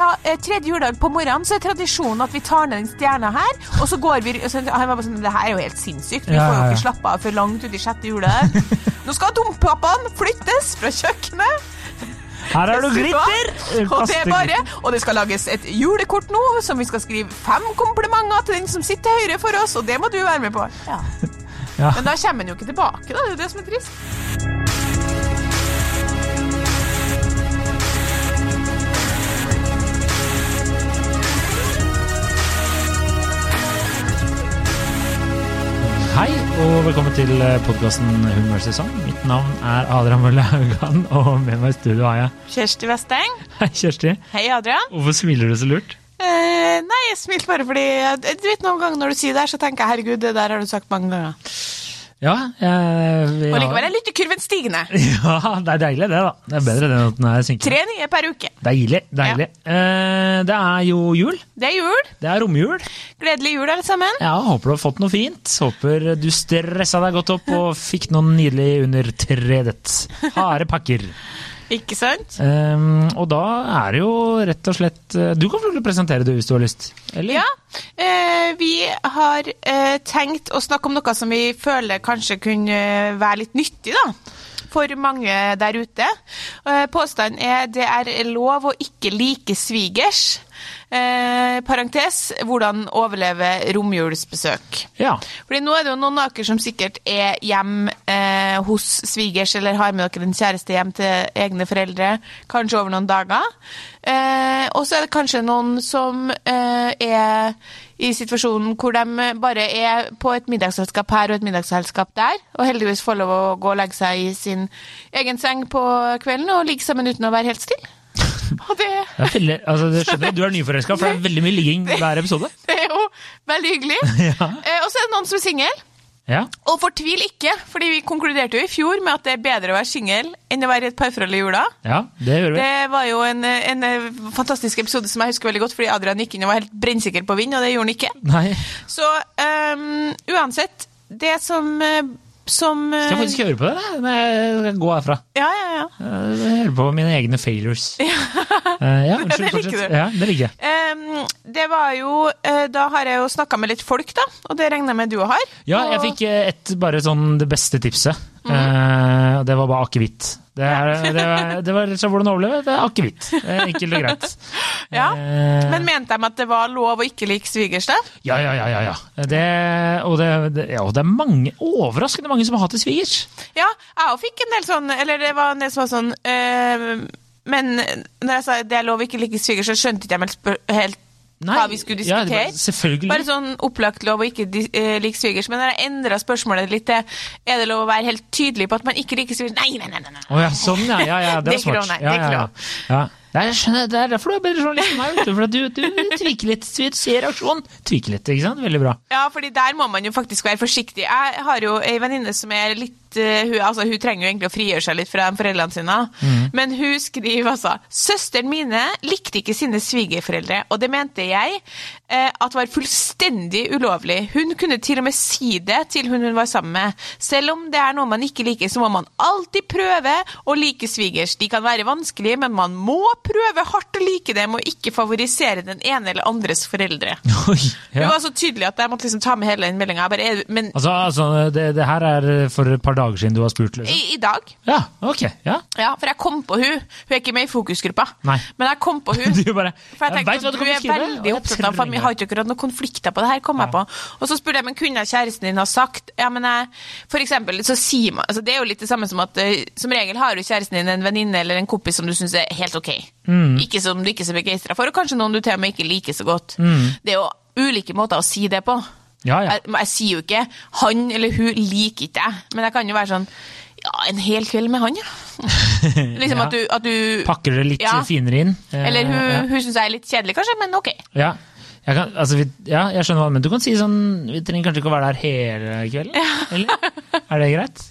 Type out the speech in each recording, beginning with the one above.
Ja, eh, Tredje juledag på morgenen så er tradisjonen at vi tar ned den stjerna her, og så går vi så Han var bare sånn Det her er jo helt sinnssykt. Vi Ja, får jo ikke slappe av før langt ut i sjette juledag. Nå skal dompappaen flyttes fra kjøkkenet. Her er det glitter! Og det er bare Og det skal lages et julekort nå, som vi skal skrive fem komplimenter til den som sitter til høyre for oss, og det må du være med på. Ja. Ja. Men da kommer han jo ikke tilbake, da. Det er jo det som er trist. Og velkommen til podkasten Humørsesong. Mitt navn er Adrian Mølle Haugan, og med meg i studio har jeg Kjersti Westeng. Hei, Kjersti. Hei, Adrian. Hvorfor smiler du så lurt? Eh, nei, jeg smilte bare fordi eh, Du vet Noen ganger når du sier det her, så tenker jeg herregud, det der har du sagt mange ganger. Ja, jeg, Og likevel er lyttekurven stigende. Ja, det er deilig, det, da. Det er bedre det enn at den er synkende. Tre nye per uke. Deilig. deilig. Eh, det er jo jul. Det er jul. Det er romjul. Gledelig jul, alle sammen. Ja, Håper du har fått noe fint. Håper du stressa deg godt opp og fikk noe nydelig under tredet. Harde pakker. Ikke sant? Um, og da er det jo rett og slett eh, Du kan få presentere det hvis du har lyst. Eller? Ja. Eh, vi har eh, tenkt å snakke om noe som vi føler kanskje kunne være litt nyttig, da. For mange der ute. Eh, påstanden er det er lov å ikke like svigers. Eh, parentes hvordan overleve romjulsbesøk. Ja. Fordi nå er det jo noen av dere som sikkert er hjem eh, hos svigers, eller har med dere en kjæreste hjem til egne foreldre, kanskje over noen dager. Eh, og så er det kanskje noen som eh, er i situasjonen hvor de bare er på et middagsselskap her og et middagsselskap der, og heldigvis får lov å gå og legge seg i sin egen seng på kvelden og ligge sammen uten å være helt stille. Og det, Det veldig, altså, det skjønner du er nyforelska, for det er veldig mye ligging hver episode. det er jo veldig hyggelig. Ja. Eh, og så er det noen som er singel. Ja. Og fortvil ikke, fordi vi konkluderte jo i fjor med at det er bedre å være singel enn å være i et parforhold i jula. ja, det gjør vi. Det var jo en, en fantastisk episode som jeg husker veldig godt, fordi Adrian gikk inn og var helt brennsikker på å vinne, og det gjorde han ikke. Nei, Så um, uansett, det som, som skal jeg faktisk høre på det da, når jeg skal gå herfra. Ja, ja, ja. Jeg hører på mine egne failures. Eh, ja, unnskyld, det liker du. Ja, det liker jeg. Det var jo Da har jeg jo snakka med litt folk, da, og det regner jeg med du har. Ja, jeg fikk eh, et bare sånn det beste tipset. Mhm. Eh, det var bare akevitt. Det, det, var- det var rett og slett hvordan overleve. Det er akevitt. Enkelt og greit. Ja, Eh, Men mente de at det var lov å ikke like svigers, da? Ja, ja, ja. ja, ja. Det, og ja, og det er mange, overraskende mange som har hatt det svigers. Ja, jeg òg fikk en del sånn Eller det var en del som var sånn øh, Men når jeg sa det er lov å ikke like svigers, så skjønte ikke jeg helt, spør- helt hva vi skulle diskutere. Ja, selvfølgelig. Bare sånn opplagt lov å ikke eh, like svigers. Men jeg endra spørsmålet litt til er det lov å være helt tydelig på at man ikke liker svigers Nei, nei, nei! nei, nei. Å ja, sånn, ja. ja, ja det er var smart. nei, ja, ja, ja. Nei, jeg skjønner, Det er derfor du er bedre journalist enn meg. du, For du, du tviker litt. Du ser aksjonen. Tviker litt, ikke sant? Veldig bra. Ja, fordi der må man jo faktisk være forsiktig. Jeg har jo ei venninne som er litt eh, hun, altså, hun trenger jo egentlig å frigjøre seg litt fra foreldrene sine, Mm. men hun skriver altså Søsteren mine likte ikke sine svigerforeldre, og det mente jeg eh, at var fullstendig ulovlig. Hun kunne til og med si det til hun hun var sammen med. Selv om det er noe man ikke liker, så må man alltid prøve å like svigers. De kan være vanskelige, men man må prøve hardt å like dem, og ikke favorisere den ene eller andres foreldre. Oi, ja. Det var så tydelig at jeg måtte liksom ta med hele den meldinga. Men Altså, altså det, det her er for et par dager siden du har spurt, liksom? i, i dag Ja, ok. ja. Ja, for jeg kom på hun. Hun er ikke med i fokusgruppa. Nei. Men jeg kom på hun. Du bare For jeg jeg tenkte vet hva at du du er veldig jeg opptatt av familie. Har ikke akkurat hatt noen konflikter på det her? kom jeg på. Og så spurte jeg men kunne kjæresten din ha sagt ja, men jeg, For eksempel, så sier man altså Det er jo litt det samme som at eh, som regel har jo kjæresten din en venninne eller en kompis som du syns er helt ok. Mm. Ikke som du ikke er så begeistra for, og kanskje noen du til og med ikke liker så godt. Mm. Det er jo ulike måter å si det på. Ja, ja. Jeg, jeg sier jo ikke 'han eller hun liker ikke deg', men jeg kan jo være sånn Ja, en hel kveld med han, ja. liksom Ja. at, du, at du Pakker det litt finere inn. Eh, Eller hun, ja. hun syns jeg er litt kjedelig, kanskje, men ok. Ja. Jeg, kan, altså, vi, ja, jeg skjønner hva men du kan si sånn Vi trenger kanskje ikke å være der hele kvelden? Eller? Er det greit?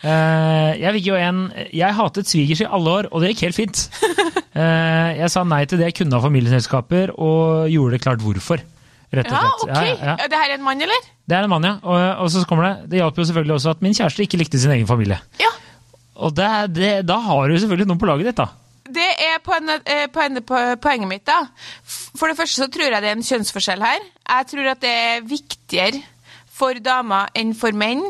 Eh, jeg fikk jo en Jeg hatet svigers i alle år, og det gikk helt fint. Eh, jeg sa nei til det jeg kunne av familieselskaper, og gjorde det klart hvorfor. Rett og slett. ok. Ja, ja, ja. Ja, Det her er en mann, eller? Det er en mann, ja. Og, og så kommer det Det hjalp jo selvfølgelig også at min kjæreste ikke likte sin egen familie. Ja. Og det, det, da har du selvfølgelig noen på laget ditt, da. det er poen- eh, poen- po- poenget mitt, da. For det første så tror jeg det er en kjønnsforskjell her. Jeg tror at det er viktigere for damer enn for menn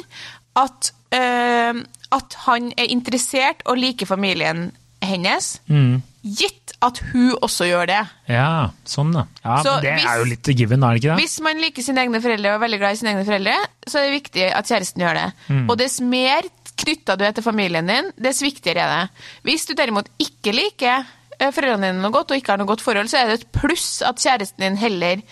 at, eh, at han er interessert og liker familien hennes. Mm. Gitt at hun også gjør det. Ja, sånn, da. Ja, Så det hvis- er jo litt given, er det ikke det? Hvis man liker sine egne foreldre og er veldig glad i sine egne foreldre, så er det viktig at kjæresten gjør det. Mm. Og dess mer knytta du er til familien din, dess viktigere er det. Hvis du derimot ikke liker eh, foreldrene dine noe godt, og ikke har noe godt forhold, så er det et pluss at kjæresten din heller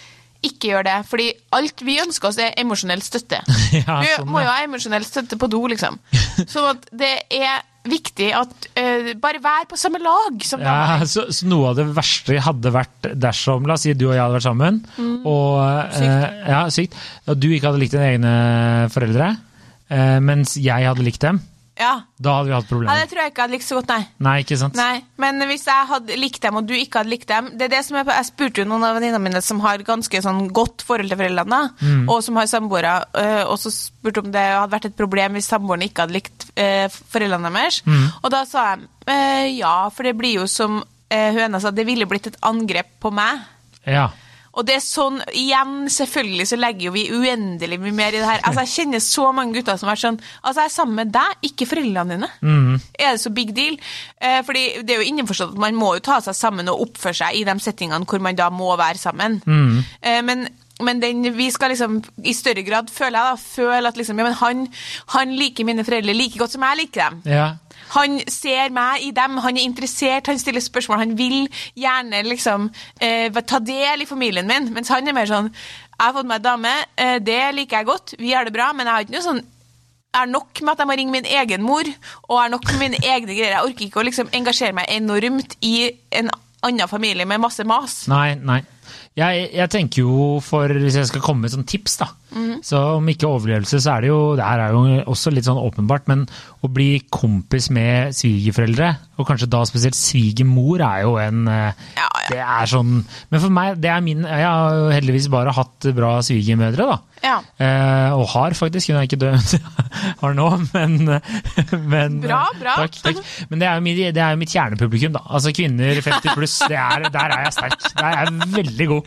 ikke gjør det. Fordi alt vi ønsker oss, er emosjonell støtte. Ja, du sånn, må jo ha emosjonell støtte på do, liksom. Sånn at det er viktig at uh, Bare vær på samme lag som Ja, damer. så, så noe av det verste hadde vært dersom La oss si du og jeg hadde vært sammen, Mm. og eh, ja, sykt, og du ikke hadde likt dine egne foreldre, uh, mens jeg hadde likt dem. Ja. Da hadde vi hatt ja, problemer. det tror jeg ikke jeg hadde likt så godt, nei. Nei, ikke sant? Nei, men hvis jeg hadde likt dem, og du ikke hadde likt dem det er det som på- Jeg spurte jo noen av venninnene mine som har ganske sånn godt forhold til foreldrene, Mm. og som har samboere, øh, og så spurte om det hadde vært et problem hvis samboeren ikke hadde likt øh, foreldrene deres. Mm. Og da sa jeg øh, ja, for det blir jo som høna sa, det ville blitt et angrep på meg. Ja. Og det er sånn, igjen, selvfølgelig så legger jo vi uendelig mye mer i det her. Altså, jeg kjenner så mange gutter som har vært sånn Altså, jeg er sammen med deg, ikke foreldrene dine. Mm. Er det så big deal? Eh, fordi det er jo innforstått at man må jo ta seg sammen og oppføre seg i de settingene hvor man da må være sammen. Mm. Eh, men men den, vi skal liksom i større grad, føler jeg da, føle at liksom, ja, men han, han liker mine foreldre like godt som jeg liker dem. ja. Han ser meg i dem, han er interessert, han stiller spørsmål, han vil gjerne liksom eh, ta del i familien min. Mens han er mer sånn Jeg har fått meg dame, eh, det liker jeg godt, vi har det bra, men jeg har ikke noe sånn er nok med at jeg må ringe min egen mor, og er nok med mine egne greier. Jeg orker ikke å liksom engasjere meg enormt i en annen familie med masse mas. Nei, nei. Jeg, jeg tenker jo for, hvis jeg skal komme med et sånt tips, da. Mhm. Så om ikke overlevelse, så er det jo Det her er jo også litt sånn åpenbart, men å bli kompis med svigerforeldre, og kanskje da spesielt svigermor, er jo en eh, Ja, ja. Det er sånn Men for meg, det er min Jeg har heldigvis bare hatt bra svigermødre, da. Ja. Eh, og har faktisk, hun er ikke død har nå, men, men Bra, bra. Takk, takk. Men det er, mitt, det er jo mitt kjernepublikum, da. Altså kvinner 50 pluss, er, der er jeg sterk. Der er jeg veldig god.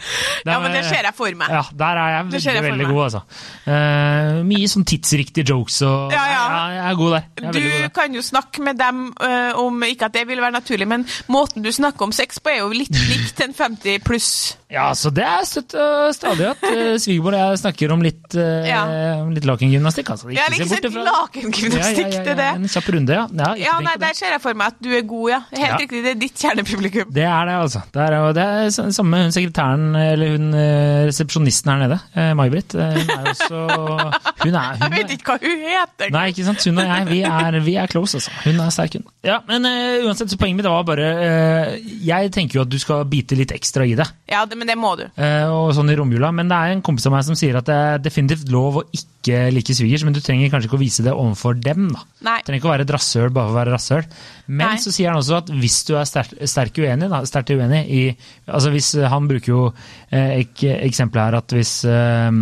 Der- Ja, men det ser jeg for meg. Ja, der er jeg veldig, veldig god, altså. Eh, mye sånn tidsriktige jokes og Ja, ja. jeg er god der. Er Du god der. kan jo snakke med dem øh, om Ikke at det vil være naturlig, men måten du snakker om sex på, er jo litt likt en 50 pluss. Ja, så det er støtt og stadig at uh, svigermor og jeg snakker om litt, uh, Ja. litt lakengymnastikk. Altså. Ja, se ikke bort Lakengymnastikk, ja, det er det. En kjapp runde, ja. ja, Ja, nei. Der ser jeg for meg at du er god, ja. Helt riktig, det er ditt kjernepublikum. Det er det, altså. Det er, det er samme hun sekretæren, eller hun resepsjonisten her nede, May-Britt. Hun er også Hun er, hun Jeg vet ikke hva hun heter. Nei, ikke sant. Hun og jeg, vi er, vi er close, altså. Hun er sterk, hun. Ja, men uh, uansett, så poenget mitt var bare uh, Jeg tenker jo at du skal bite litt ekstra i det, Ja, det, men det må du. eh, og sånn i romjula, men det er en kompis av meg som sier at det er definitivt lov å ikke like svigers, men du trenger kanskje ikke å vise det overfor dem, da. Nei. Du trenger ikke å være et rasshøl bare for å være rasshøl. Men Nei. så sier han også at hvis du er sterkt sterk uenig, da, sterkt uenig i altså hvis Han bruker jo eh, ek, eksempelet her at hvis eh,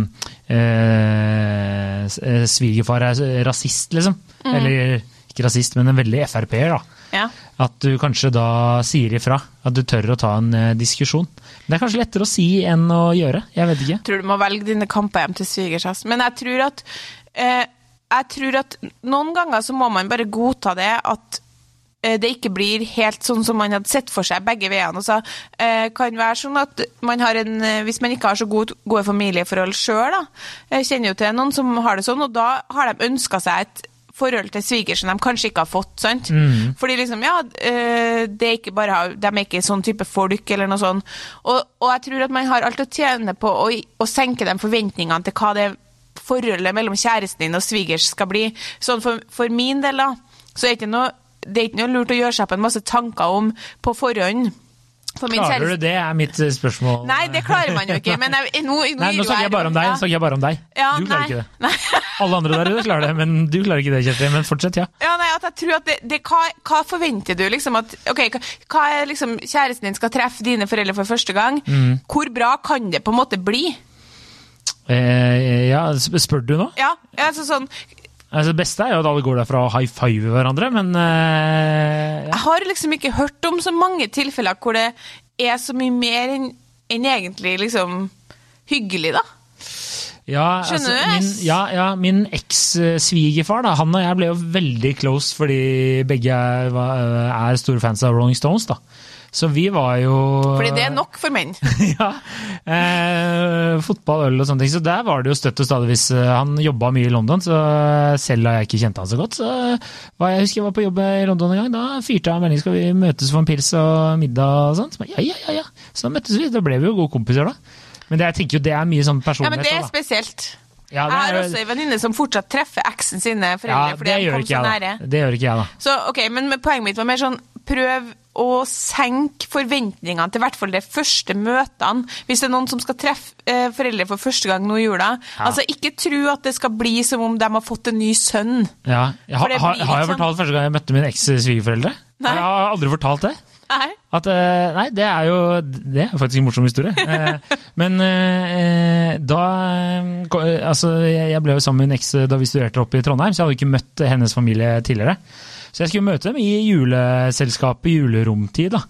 eh, eh, svigerfar er rasist, liksom. Mm. Eller ikke rasist, men en veldig Frp-er, da. Ja. At du kanskje da sier ifra. At du tør å ta en eh, diskusjon. Det er kanskje lettere å si enn å gjøre. Jeg vet ikke. tror du må velge dine kamper hjem til svigers. Men jeg tror at eh, jeg tror at noen ganger så må man bare godta det at eh, det ikke blir helt sånn som man hadde sett for seg begge veiene. Altså, eh, kan være sånn at man en, eh, Hvis man ikke har så gode, gode familieforhold sjøl, jeg kjenner jo til noen som har det sånn, og da har de ønska seg et forhold til svigers som de kanskje ikke har fått. sant? Fordi liksom, ja, eh, det er ikke bare, de er ikke sånn type folk, eller noe sånt. Og, og jeg tror at man har alt å tjene på å, å senke de forventningene til hva det forholdet mellom kjæresten din og svigers skal bli. Sånn for, for min del, da, så er det ikke noe det er ikke noe lurt å gjøre seg opp en masse tanker om på forhånd. Klarer du det, er mitt eh, spørsmål. Nei, det klarer man jo ikke. Men jeg, nå, nå, Nei, nå snakker jeg bare om deg. Ja. Snakker jeg bare om deg. Ja, du klarer nei. ikke det. Alle andre der ute klarer det, men du klarer ikke det, Kjetil. Men fortsett, ja. Ja, nei, at jeg tror at det, det hva, hva forventer du liksom at Ok, hva er liksom kjæresten din skal treffe dine foreldre for første gang? Mm. Hvor bra kan det på en måte bli? Eh, ja, spør du nå? Ja, altså sånn Altså, det beste er jo at alle går derfra og high five hverandre, men uh, ja. Jeg har liksom ikke hørt om så mange tilfeller hvor det er så mye mer enn en egentlig liksom hyggelig, da. Ja, Skjønner altså, du? min, ja, ja, min eks-svigerfar, da, han og jeg ble jo veldig close fordi begge er, er store fans av Rolling Stones. da. Så vi var jo Fordi det er nok for menn. ja. Eh, fotball, øl og sånne ting. Så der var det jo støtt og stadig hvis eh, Han jobba mye i London, så selv da jeg ikke kjente han så godt, så var jeg husker jeg var på jobb i London en gang. Da fyrte jeg en melding skal vi møtes for en pils og middag og sånn. Så ja, ja, ja, ja. Så da møttes vi. Da ble vi jo gode kompiser, da. Men det, jeg tenker jo det er mye sånn personlighet. Ja, men det er spesielt. Ja, Jeg har er- også ei venninne som fortsatt treffer eksen sine foreldre ja, fordi det de kom så nære. Det gjør ikke jeg, da. Så, ok, men men poenget mitt var mer sånn prøv å senke forventningene til i hvert fall de første møtene. Hvis det er noen som skal treffe eh, foreldre for første gang nå i jula. Ja. Altså, ikke tro at det skal bli som om de har fått en ny sønn. Ja. Jeg, har, har, har jeg sånn- fortalt første gang jeg møtte min eks-svigerforeldre? Jeg har aldri fortalt det. Nei. At, eh, nei, det er jo det er faktisk en morsom historie. Eh, men da Altså, jeg jeg ble jo sammen med min eks da vi studerte oppe i Trondheim, så jeg hadde ikke møtt hennes familie tidligere. Så jeg skulle møte dem i juleselskapet, juleromtid. da.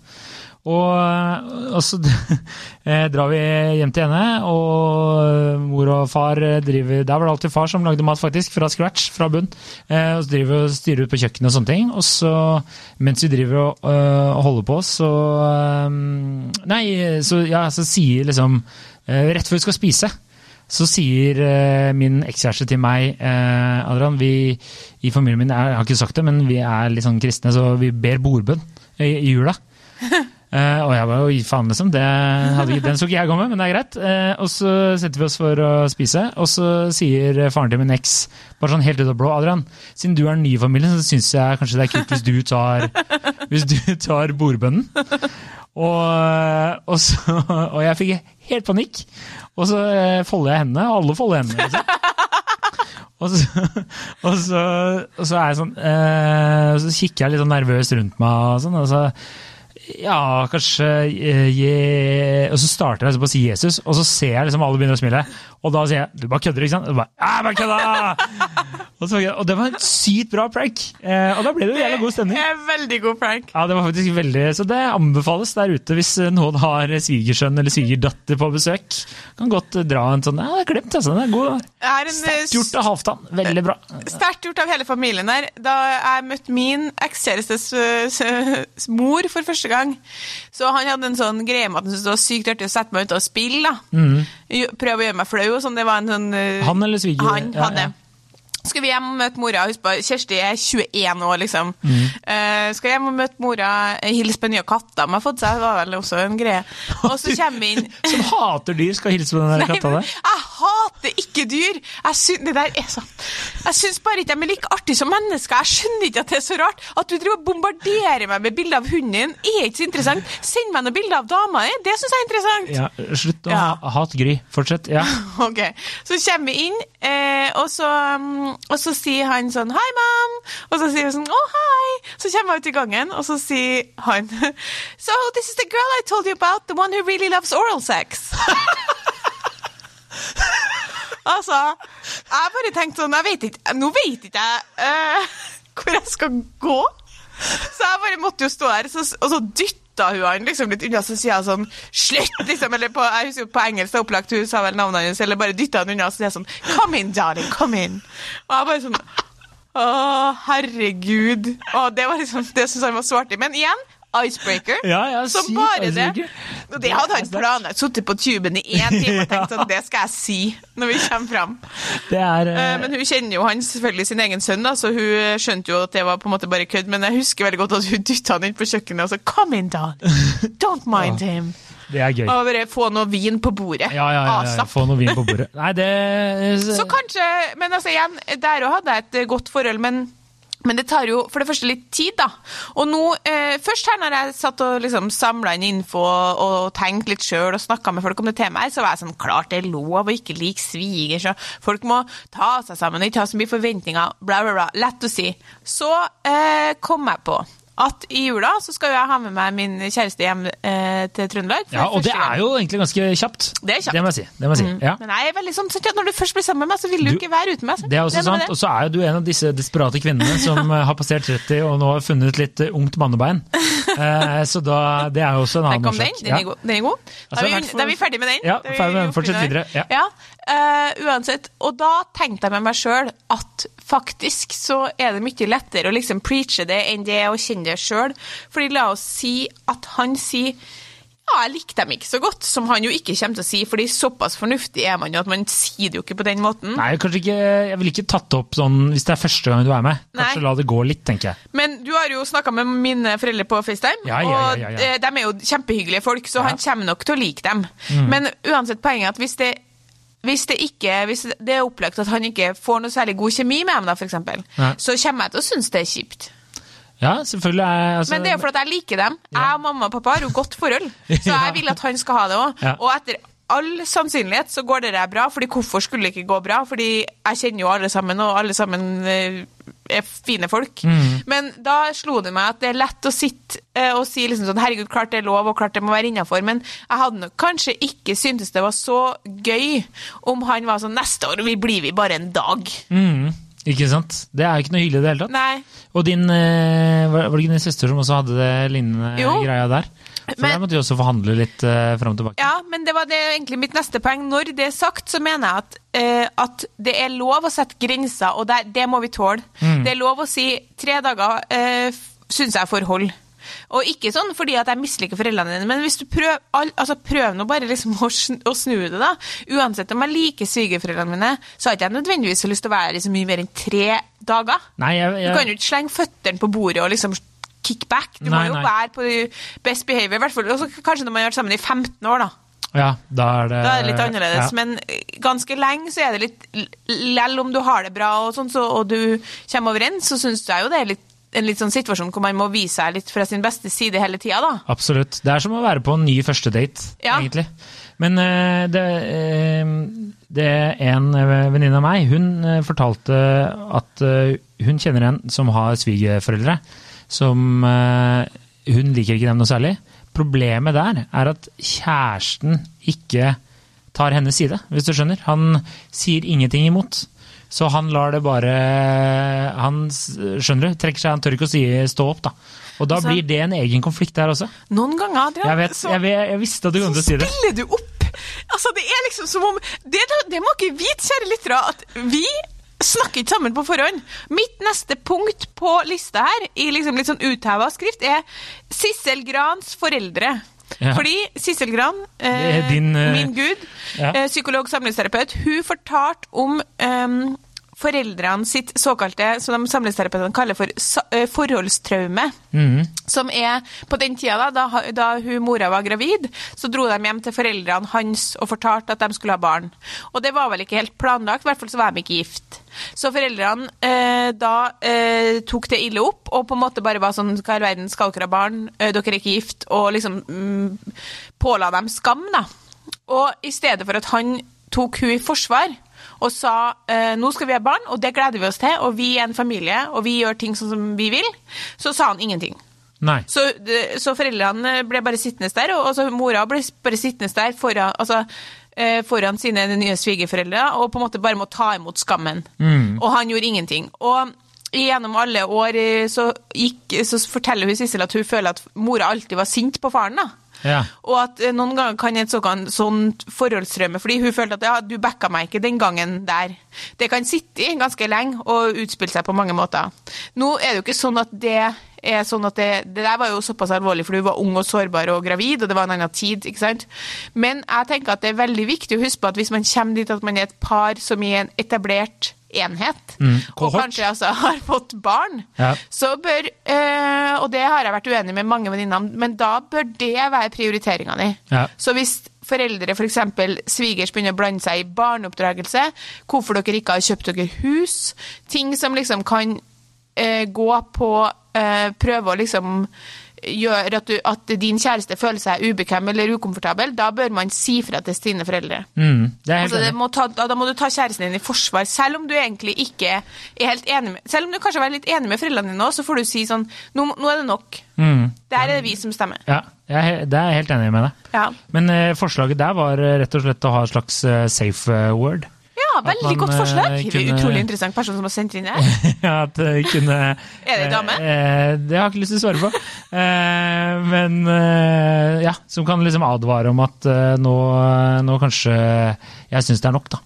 Og, og så eh, drar vi hjem til henne, og mor og far driver Der var det alltid far som lagde mat, faktisk, fra scratch, fra bunn. Eh, og så driver vi og styrer ut på kjøkkenet og sånne ting. Og så, mens vi driver og, og holder på, så Nei, så, ja, så sier liksom Rett før vi skal spise, så sier eh, min ekskjæreste til meg eh, Adrian, vi i familien min er, jeg har ikke sagt det, men vi er litt sånn kristne, så vi ber bordbønn i, i jula. Eh, og jeg var jo i faen, liksom. Det hadde, den så ikke jeg komme, men det er greit. Eh, og så setter vi oss for å spise, og så sier faren til min eks bare sånn helt ut av blå Adrian, siden du er ny i familien, så syns jeg kanskje det er kult hvis du tar, hvis du tar bordbønnen. Og, og, så, og jeg fikk helt panikk. Og så eh, folder jeg hendene, og alle folder hendene. Liksom. Og så, og, så, og så er jeg sånn eh, Så kikker jeg litt sånn nervøst rundt meg, og sånn, og så ja, kanskje eh, je, Og så starter jeg liksom på å si Jesus, og så ser jeg liksom alle begynner å smile. Og da sier jeg 'du bare kødder', ikke sant? Og, bare, jeg bare kødda! og, så, og det var en sykt bra prank. Eh, og da ble det jo jævla god stemning. Det er veldig god prank. Ja, det var faktisk veldig, Så det anbefales der ute hvis noen har svigersønn eller svigerdatter på besøk. Kan godt dra en sånn Ja, det er glemt, altså. Den er god. En, eh, Sterkt gjort av Halvdan. Veldig bra. Sterkt gjort av hele familien der. Da jeg møtte min ekskjærestes s- mor for første gang, så han hadde en sånn greie med at han syntes det var sykt artig å sette meg ut og spille. da. Mm. Prøve å gjøre meg flau. Og Sånn, det var en sånn... eh, Han eller sviger? Han Ja, hadde. ja. Skal vi hjem og møte mora? Husk på, Kjersti er 21 år, liksom. Eh, skal hjem og møte mora, hilse på nye katter de har fått seg, det var vel også en greie. Og så kommer vi inn Som hater dyr, skal hilse på den katta der. jeg hater ikke dyr. Jeg syns, det der er så Jeg syns bare ikke de er like artige som mennesker. Jeg skjønner ikke at det er så rart. At du driver og bombarderer meg med bilder av hunden din, er ikke så interessant. Send meg noen bilder av dama di, det syns jeg er interessant. Ja, slutt å Ja. hate Gry. Fortsett. Ja. Ok, Så kommer vi inn, uh, og, så, um, og så sier han sånn 'Hei, mam'. Og så sier hun sånn 'Å, hei'. Så kommer jeg ut i gangen, og så sier han 'So this is the girl I told you about, the one who really loves oral sex'. altså, jeg bare tenkte sånn Jeg vet ikke Nå vet ikke jeg uh, hvor jeg skal gå. Så jeg bare måtte jo stå her, og så dytta hun han liksom litt unna, så sier hun sånn Slutt! liksom, eller på, Jeg husker på engelsk det er opplagt hun sa vel navnet hennes, eller bare dytta han unna, så sier jeg sånn Come in, darling, come in. Og jeg bare sånn Å, herregud. Og det var liksom, det syns han var så artig. Men igjen, icebreaker. Ja, ja, Som bare bare det. Og det hadde han planlagt. Sittet på tuben i én time og tenkt sånn Det skal jeg si når vi kommer fram. Det er eh, Men hun kjenner jo han selvfølgelig sin egen sønn, da, så hun skjønte jo at det var på en måte bare kødd. Men jeg husker veldig godt at hun dytta han inn på kjøkkenet og sa 'come in, Don'. Don't mind him. det er gøy. Og bare få noe vin på bordet. Ja, ja, ja, ja. Få noe vin på bordet. Nei, det Så kanskje Men altså igjen, der òg hadde jeg et godt forhold, men men det tar jo for det første litt tid, da. Og nå, eh, Først her når jeg satt og liksom samla inn info og tenkte litt sjøl og snakka med folk om det temaet, så var jeg sånn Klart det er lov å ikke like svigers, og folk må ta seg sammen og ikke ha så mye forventninger, bla, bla, bla. Lett å si. Så eh, kom jeg på at i jula så skal jeg ha med meg min kjæreste hjem eh, til Trøndelag. Ja, og det er jo egentlig ganske kjapt. Det er kjapt. Det må jeg si. Det må jeg si. Ja. Men jeg er veldig sånn, når du først blir sammen med meg, så vil du, Du- ikke være uten meg. Så. Det er også det sant. Og så er jo du en av disse desperate kvinnene som eh, har passert 30 og nå har funnet litt eh, ungt mannebein. Eh, Så da, det er jo også en Der annen kom den. årsak. Den er god. Den er god. Da, Altså, er vi, da er vi ferdig med den. Ja, Da er ferdig med den. Fortsett videre. Ja. ja. Eh, uansett. Og da tenkte jeg med meg sjøl at faktisk så er det mye lettere å liksom preache det enn det å kjenne det sjøl. Fordi la oss si at han sier ja, jeg likte dem ikke så godt, som han jo ikke kommer til å si, fordi såpass fornuftig er man jo at man sier det jo ikke på den måten. Nei, kanskje ikke Jeg ville ikke tatt det opp sånn hvis det er første gang du er med. Kanskje Nei. la det gå litt, tenker jeg. Men du har jo snakka med mine foreldre på FaceTime, Ja, ja, ja, og eh, de er jo kjempehyggelige folk, så han kommer nok til å like dem. Mm. Men uansett, poenget er at hvis det hvis det, ikke, hvis det er opplagt at han ikke får noe særlig god kjemi med dem, da, f.eks., så kommer jeg til å synes det er kjipt. Ja, selvfølgelig er altså, Men det er jo fordi jeg liker dem. Jeg og mamma og pappa har jo godt forhold, så jeg vil at han skal ha det òg. Ja. Og etter all sannsynlighet så går det der bra, fordi hvorfor skulle det ikke gå bra? Fordi jeg kjenner jo alle sammen, og alle sammen eh, er fine folk. Mm. Men da slo det meg at det er lett å sitte eh, og si liksom sånn herregud, klart det er lov, og klart det må være innafor, men jeg hadde nok kanskje ikke syntes det var så gøy om han var sånn neste år vi blir vi bare en dag. mm, Ikke sant? Det er jo ikke noe hyggelig i det hele tatt. Nei. Og din eh, Var var det ikke din søster som også hadde det lignende Jo. greia der? For Men- der måtte de også forhandle litt uh, fram og tilbake. Ja, men det var det egentlig mitt neste poeng. Når det er sagt, så mener jeg at, eh, at det er lov å sette grenser, og det, det må vi tåle. Mm. Det er lov å si tre dager uh, syns jeg får holde. Og ikke sånn fordi at jeg misliker foreldrene dine, men hvis du prøv, altså prøv nå bare liksom å, sn å snu det, da. Uansett om jeg liker svigerforeldrene mine, så har ikke jeg nødvendigvis lyst til å være i så mye mer enn tre dager. Nei, jeg, Du kan jo ikke slenge føttene på bordet og liksom kick back. Du Nei, må jo nei. være på best behavior, i hvert fall. Også, kanskje når man har vært sammen i 15 år, da. ja, da er det Da er det litt annerledes, ja. men ganske lenge så er det litt Lell om du har det bra og sånn, så, og du kommer overens, så syns jeg jo det er litt, en litt sånn situasjon hvor man må vise seg litt fra sin beste side hele tida, da. Absolutt. Det er som å være på en ny første date, Ja. egentlig. Men eh, det, eh, det er en eh, venninne av meg, hun eh, fortalte at eh, hun kjenner en som har svigerforeldre, som eh, Hun liker ikke dem noe særlig. Problemet der er at kjæresten ikke tar hennes side, hvis du skjønner. Han sier ingenting imot. Så han lar det bare Han skjønner du, trekker seg, han tør ikke å si, stå opp, da. Og da Altså- blir det en egen konflikt der også. Noen ganger, Adrian, Jeg vet, så, jeg, jeg visste at du kom til å si så spiller du opp. Altså, det er liksom som om Det, det må ikke vite, kjære lyttere, at vi snakker ikke sammen på forhånd. Mitt neste punkt på lista her, i liksom litt sånn utheva skrift, er Sissel Grans foreldre. Ja. Fordi Sissel Gran, eh, din, eh, min gud, ja. eh, psykolog samlivsterapeut, hun fortalte om eh, foreldrene sitt såkalte, som de samlivsterapeutene kaller for eh, forholdstraume. Mm. Som er på den tida, da, da, da hun mora var gravid, så dro de hjem til foreldrene hans og fortalte at de skulle ha barn. Og det var vel ikke helt planlagt, i hvert fall så var de ikke gift. Så foreldrene eh, da eh, tok det ille opp, og på en måte bare var sånn Hva i verden, skal dere ha barn? Eh, dere er ikke gift? Og liksom mm, påla dem skam, da. Og i stedet for at han tok hun i forsvar og sa eh, nå skal vi ha barn, og det gleder vi oss til, og vi er en familie, og vi gjør ting sånn som vi vil, så sa han ingenting. Nei. Så, så foreldrene ble bare sittende der, og altså, mora ble bare sittende der foran, altså, eh, foran sine nye svigerforeldre og på en måte bare må ta imot skammen. Og han gjorde ingenting. Og gjennom alle år eh, så, gikk, så forteller hun Sissel at hun føler at mora alltid var sint på faren. da. Ja. Og at eh, noen ganger kan et såkalt sånt forholdsstrømme, fordi hun følte at ja, du backa meg ikke den gangen der. Det kan sitte i ganske lenge og utspille seg på mange måter. Nå er det jo ikke sånn at det er sånn at det, det der var jo såpass alvorlig, for du var ung og sårbar og gravid, og det var en annen tid, ikke sant. Men jeg tenker at det er veldig viktig å huske på at hvis man kommer dit at man er et par som i en etablert enhet, Mm, og kanskje altså har fått barn, Ja. så bør eh, Og det har jeg vært uenig med mange venninner om, men da bør det være prioriteringa di. Ja. Så hvis foreldre, f.eks. svigers, begynner å blande seg i barneoppdragelse, hvorfor dere ikke har kjøpt dere hus, ting som liksom kan eh, gå på eh, Prøve å liksom gjør at, du, at din kjæreste føler seg ubekvem eller ukomfortabel, da bør man si fra til sine foreldre. Mm, Altså, må ta, da må du ta kjæresten din i forsvar, selv om du egentlig ikke er helt enig med Selv om du kanskje er litt enig med foreldrene dine også, så får du si sånn Nå, nå er det nok. Mm, Det her er det vi som stemmer. ja, jeg det er jeg helt enig med deg. Ja, Men uh, forslaget der var eh, rett og slett å ha et slags eh, safe word. Veldig godt forslag. eh, er kunne- Utrolig interessant person som har sendt inn det. at kunne Er det en dame? Eh, det har jeg ikke lyst til å svare på. Eh, men eh, ja, som kan liksom advare om at eh, nå, nå kanskje Jeg syns det er nok, da.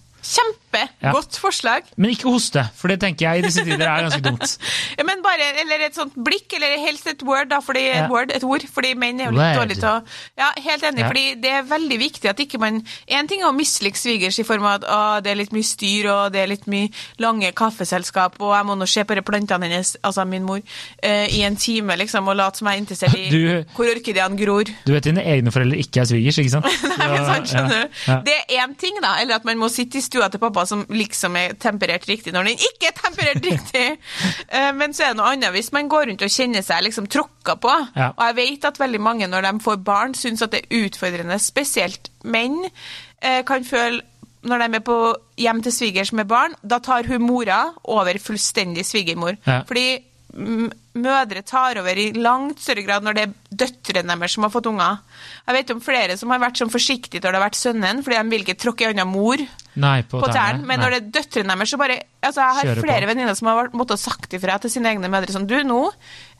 Kjempegodt forslag. Men ikke hoste, for det tenker jeg i disse tider er ganske dumt. Ja, men bare, eller et sånt blikk, eller helst et word, da, fordi, Ja. word, et ord, fordi menn er jo litt dårlige til å Ja, helt enig, Ja. fordi det er veldig viktig at ikke man En ting er å mislike svigers i form av at å, det er litt mye styr, og det er litt mye lange kaffeselskap, og jeg må nå se på plantene hennes, altså min mor, uh, i en time, liksom, og late som jeg er interessert i Du- hvor orkideene gror. Du vet dine egne foreldre ikke er svigers, ikke sant? Nei, men sant, skjønner du. ja. Det er én ting, da. Eller at man må sitte i stua til pappa som liksom er temperert riktig, når den ikke er temperert riktig. Eh, Men så er det noe annet hvis man går rundt og kjenner seg liksom tråkka på. Ja. Og jeg vet at veldig mange når de får barn, syns at det er utfordrende. Spesielt menn eh, kan føle når de er på hjem til svigers med barn, da tar hun mora over fullstendig svigermor. Ja. Fordi mødre tar over i langt større grad når det er døtrene deres som har fått unger. Jeg vet om flere som har vært sånn forsiktige når det har vært sønnen, fordi de vil ikke tråkke i annen mor Nei, på, på tærne. Men Nei. når det er døtrene deres, så bare altså Jeg har Kjører flere venninner som har måttet sagt ifra til sine egne mødre sånn Du, nå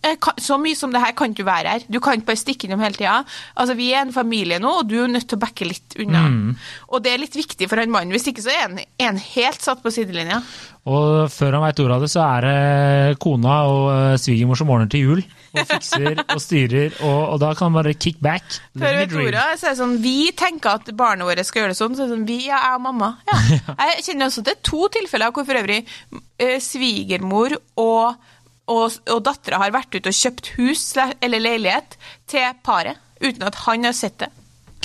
eh, Så mye som det her kan du være her. Du kan ikke bare stikke innom hele tida. Altså, vi er en familie nå, og du er nødt til å backe litt unna. Mm. Og det er litt viktig for han mannen. Hvis ikke så er han, er han helt satt på sidelinja. Og før han veit ordet av det, så er det kona og eh, svigermor som ordner til jul. Og fikser og styrer, og, og da kan man bare kick back. Før vet ordet, så er det sånn, Vi tenker at barnet vårt skal gjøre det sånn. så er det sånn, Vi, ja, jeg og mamma. Ja. Jeg kjenner også til to tilfeller hvor for øvrig eh, svigermor og, og, og dattera har vært ute og kjøpt hus eller leilighet til paret uten at han har sett det.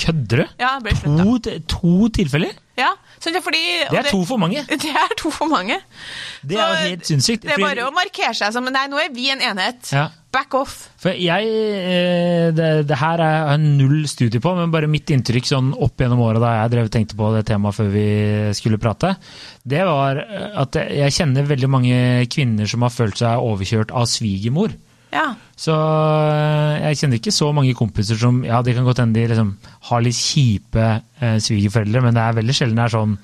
Kødder du? Ja. To, to tilfeller? Ja, det er fordi, Det er to for mange. Det er to for mange. Det er jo helt sinnssykt. Det er bare å markere seg som Nei, nå er vi en enhet. Ja. Back off. For jeg, eh, det, det her er jeg null studie på, men bare mitt inntrykk sånn opp gjennom året da jeg drev tenkte på det temaet før vi skulle prate, det var eh, at jeg kjenner veldig mange kvinner som har følt seg overkjørt av svigermor. Ja. Så eh, jeg kjenner ikke så mange kompiser som Ja, det kan godt hende de liksom har litt kjipe eh, svigerforeldre, men det er veldig sjelden det er sånn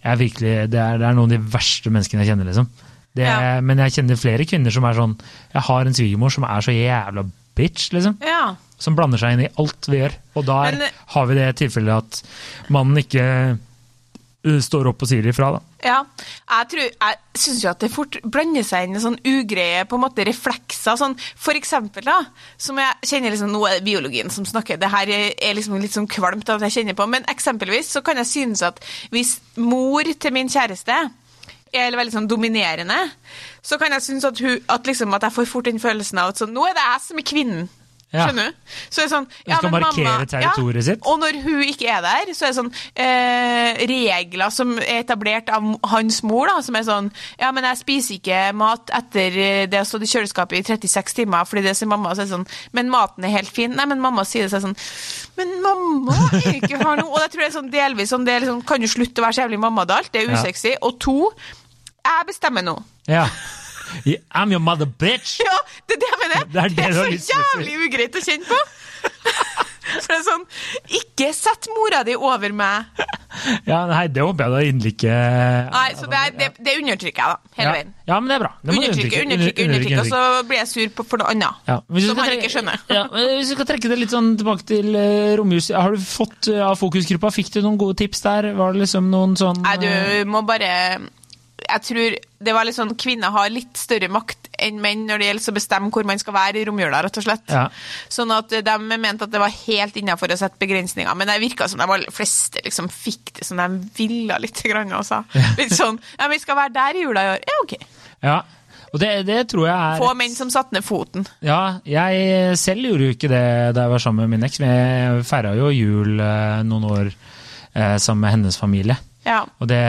jeg virkelig, det, er, det er noen av de verste menneskene jeg kjenner, liksom. Det, Ja. Men jeg kjenner flere kvinner som er sånn Jeg har en svigermor som er så jævla bitch, liksom. ja. Som blander seg inn i alt vi gjør. Og da har vi det tilfellet at mannen ikke uh, står opp og sier ifra, da. Ja, jeg, tror, jeg syns jo at det fort blander seg inn i sånn ugreie på en måte reflekser. Sånn, for eksempel, da, som jeg kjenner liksom, Nå er det biologien som snakker, det her er liksom litt sånn kvalmt at jeg kjenner på, men eksempelvis så kan jeg synes at hvis mor til min kjæreste er veldig sånn dominerende, så kan jeg synes at, hun, at, liksom, at jeg får fort den følelsen av at sånn, nå er det jeg som er kvinnen. Ja. Skjønner du? Så sånn, Hun skal markere territoriet sitt. Og når hun ikke er der, så er det sånn eh, regler som er etablert av hans mor, da, som er sånn Ja, men jeg spiser ikke mat etter eh, det har stått i kjøleskapet i 36 timer, fordi det sier mamma. Så er det sånn Men maten er helt fin. Nei, men mamma sier det så er sånn Men mamma ikke har noe Og jeg tror det er sånn delvis sånn, det er liksom, Kan du slutte å være så jævlig mamma og alt? Det er Ja. usexy. Og to, jeg bestemmer nå. Ja. I'm your mother, bitch! Ja, det er det jeg mener. Det er det det er så jævlig ugreit å kjenne på. For det er sånn Ikke sett mora di over meg. Ja, nei, det håper jeg da inderlig ikke Nei, så det, er, det, det undertrykker jeg, da. Hele ja. veien. ja, men det er bra. Det undertrykker, undertrykker Undertrykke, undertrykke, undertrykke, og så blir jeg sur på, for noe annet. Ja, Som han ikke skjønner. Ja, men hvis vi skal trekke det litt sånn tilbake til uh, romjuset, har du fått uh, av fokusgruppa, fikk du noen gode tips der? Var det liksom noen sånn Nei, eh, du må bare Jeg tror det var litt sånn Kvinner har litt større makt enn menn når det gjelder å bestemme hvor man skal være i romjula, rett og slett. Ja. Sånn at de mente at det var helt innafor å sette begrensninger. Men det virka som de aller fleste liksom fikk det som de ville litt. Grann, også. Litt sånn Ja, vi skal være der i jula i år. Ja, OK. Ja, og det, det tror jeg er Få menn som satte ned foten. Ja, jeg selv gjorde jo ikke det da jeg var sammen med min eks. Jeg feira jo jul eh, noen år eh, sammen med hennes familie. Ja. Og det,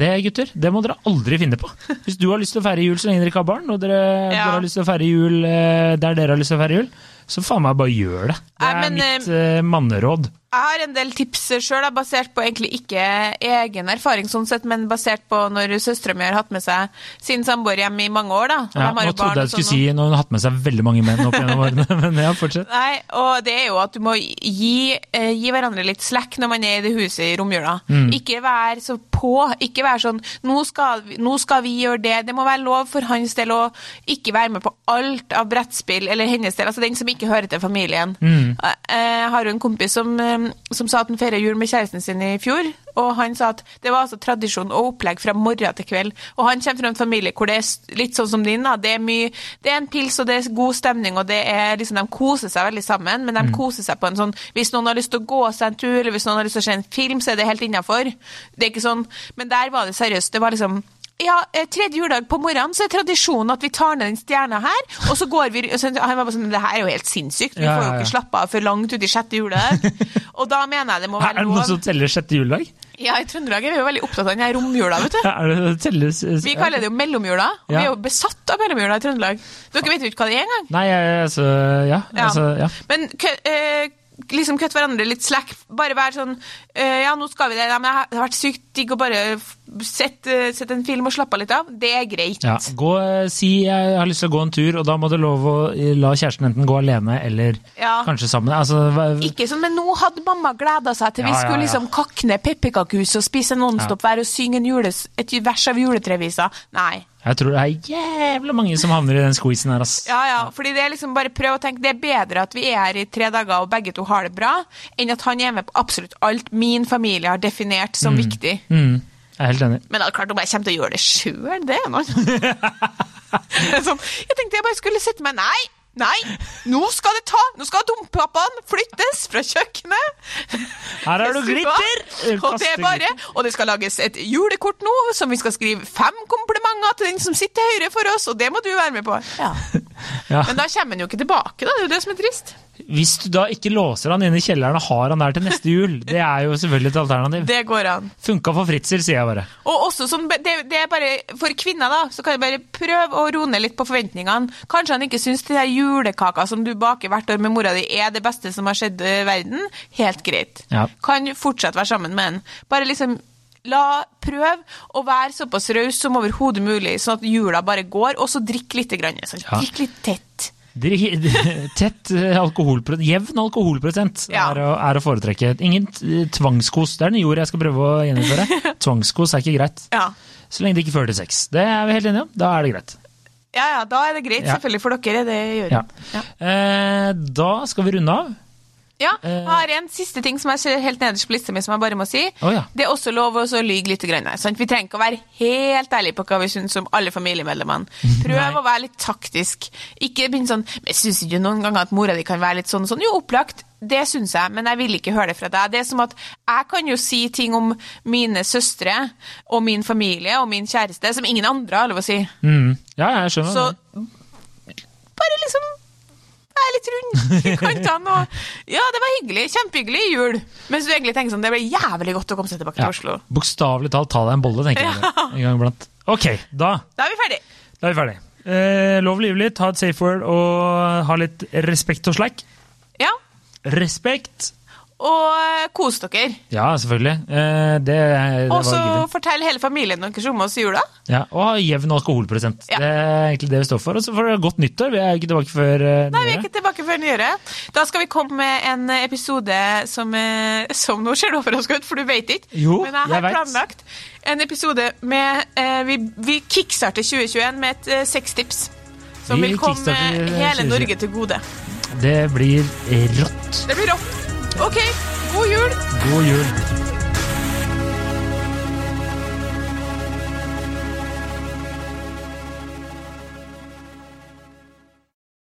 det, gutter, det må dere aldri finne på. Hvis du har lyst til å feire jul så lenge dere ikke har barn, og dere, Ja. dere har lyst til å feire jul eh, der dere har lyst til å feire jul, så faen meg bare gjør det. Det Nei, er men, mitt uh, manneråd. Jeg har en del tips sjøl, basert på egentlig ikke egen erfaring, sånn sett, men basert på når søstera mi har hatt med seg sin samboer hjem i mange år. da. Ja, nå trodde barn jeg du skulle sånn, si når hun har hatt med seg veldig mange menn opp gjennom årene, men ja, fortsett. Nei, og det er jo at du må gi, eh, gi hverandre litt slack når man er i det huset i romjula. Mm. Ikke vær så på. Ikke vær sånn nå skal, vi, 'Nå skal vi gjøre det.' Det må være lov for hans del å ikke være med på alt av brettspill, eller hennes del, altså den som ikke hører til familien. Mm. Jeg, jeg har jo en kompis som, eh, som sa at han feirer jul med kjæresten sin i fjor, og han sa at det var altså tradisjon og opplegg fra morgen til kveld. Og han kommer fra en familie hvor det er litt sånn som din, da. Det er mye Det er en pils, og det er god stemning, og det er liksom De koser seg veldig sammen, men de koser seg på en sånn Hvis noen har lyst til å gå seg en tur, eller hvis noen har lyst til å se en film, så er det helt innafor. Det er ikke sånn Men der var det seriøst. Det var liksom ja, eh, tredje juledag på morgenen så er tradisjonen at vi tar ned den stjerna her, og så går vi så, Han var bare sånn Det her er jo helt sinnssykt. Vi Ja, får jo ikke slappe av før langt ut i sjette juledag. og da mener jeg det må Er det noen som teller sjette juledag? Ja, i Trøndelag er vi jo veldig opptatt av den her romjula, vet du. Er det telles Vi kaller det jo mellomjula, og vi er jo besatt av mellomjula i Trøndelag. Dere vet jo ikke hva det er engang. Nei, altså Ja. Altså, ja. Men eh, liksom kutte hverandre litt slack. Bare være sånn eh, Ja, nå skal vi det. Ja, men det har vært sykt digg å bare sette, sette en film og slappe av litt av. Det er greit. Ja, gå, si jeg har lyst til å gå en tur, og da må du lov å eh, la kjæresten enten gå alene eller Ja. kanskje sammen. Altså, hva- Ikke sånn, men nå hadde mamma gleda seg til vi Ja, skulle liksom kakke ned pepperkakehus og spise Nonstop hver og synge en jules, et vers av juletrevisa. Nei. Jeg tror det er jævla mange som havner i den squeezen her, ass. Ja, ja, fordi det er liksom bare prøv å tenke Det er bedre at vi er her i tre dager og begge to har det bra, enn at han er med på absolutt alt min familie har definert som viktig. Mm, jeg er helt enig. Men det er klart om jeg kommer til å gjøre det sjøl, det er noe Det er sånn, Jeg tenkte jeg bare skulle sette meg Nei! Nei! Nå skal det ta! Nå skal dompappaen flyttes fra kjøkkenet! Her har du glitter! Og det er bare Og det skal lages et julekort nå, som vi skal skrive fem komplimenter til den som sitter høyre for oss, og det må du være med på. Ja. Ja. Men da kommer han jo ikke tilbake, da. Det er jo det som er trist. Hvis du da ikke låser han inne i kjelleren og har han der til neste jul, det er jo selvfølgelig et alternativ. Det går an. Funka for Fritzel, sier jeg bare. Og også som, det, det er bare, For kvinner da, så kan jeg bare prøve å roe ned litt på forventningene. Kanskje han ikke syns de der julekaka som du baker hvert år med mora di er det beste som har skjedd i verden. Helt greit. Ja. Kan fortsatt være sammen med en. Bare liksom La Prøv å være såpass raus som overhodet mulig, sånn at jula bare går, og så drikk litt. Grann, sånn. Ja. Drikk litt tett. Tett eh, alkoholprosent, jevn alkoholprosent Ja. er, å, er å foretrekke. Ingen tvangskos. Det er nye ord jeg skal prøve å gjeninnføre. Tvangskos er ikke greit. Ja. Så lenge det ikke fører til sex. Det er vi helt enige om. Da er det greit. ja, ja, da er det greit. Selvfølgelig for dere er det gjør Ja. Ja. Eh, da skal vi runde av. Ja, Eh. jeg har en siste ting som jeg ser helt nederst på lista mi, som jeg bare må si. Oh, ja. Det er også lov å lyge litt. Grann, sant? Vi trenger ikke å være helt ærlige på hva vi syns om alle familiemedlemmene. Prøv å være litt taktisk. Ikke begynn sånn Men syns ikke noen ganger at mora di kan være litt sånn og sånn? Jo, opplagt. Det syns jeg, men jeg vil ikke høre det fra deg. Det er som at jeg kan jo si ting om mine søstre og min familie og min kjæreste som ingen andre har lov å si. Mm. Ja, jeg skjønner. Så det. bare liksom være litt rund i kantene. Og, ja, det var hyggelig. Kjempehyggelig jul. Mens du egentlig tenker sånn, det ble jævlig godt å komme seg tilbake til Ja. Oslo. Bokstavelig talt, ta deg en bolle, tenker jeg. det, En gang iblant. Ok, da, Da er vi ferdig. da er vi ferdig. Eh, lov livlig, ta et safe word og ha litt respekt og slack. Ja. Respekt! Og eh, kos dere. Ja, selvfølgelig. Eh, det, det Og så fortell hele familien deres om oss i jula. Ja, og ha jevn alkoholprosent. Ja. Det er egentlig det vi står for. Og så får dere godt nyttår. Vi er ikke tilbake før uh, Nei, vi er ikke tilbake før nyåret. Da skal vi komme med en episode som, som Nå ser du overrasket ut, for du vet ikke. Jo, Men jeg jeg har vet. planlagt en episode med Vi, vi kickstarter 2021 med et eh, sextips. Som Vi vil komme hele Norge til gode. Det blir rått. Det blir rått. OK, god jul! God jul.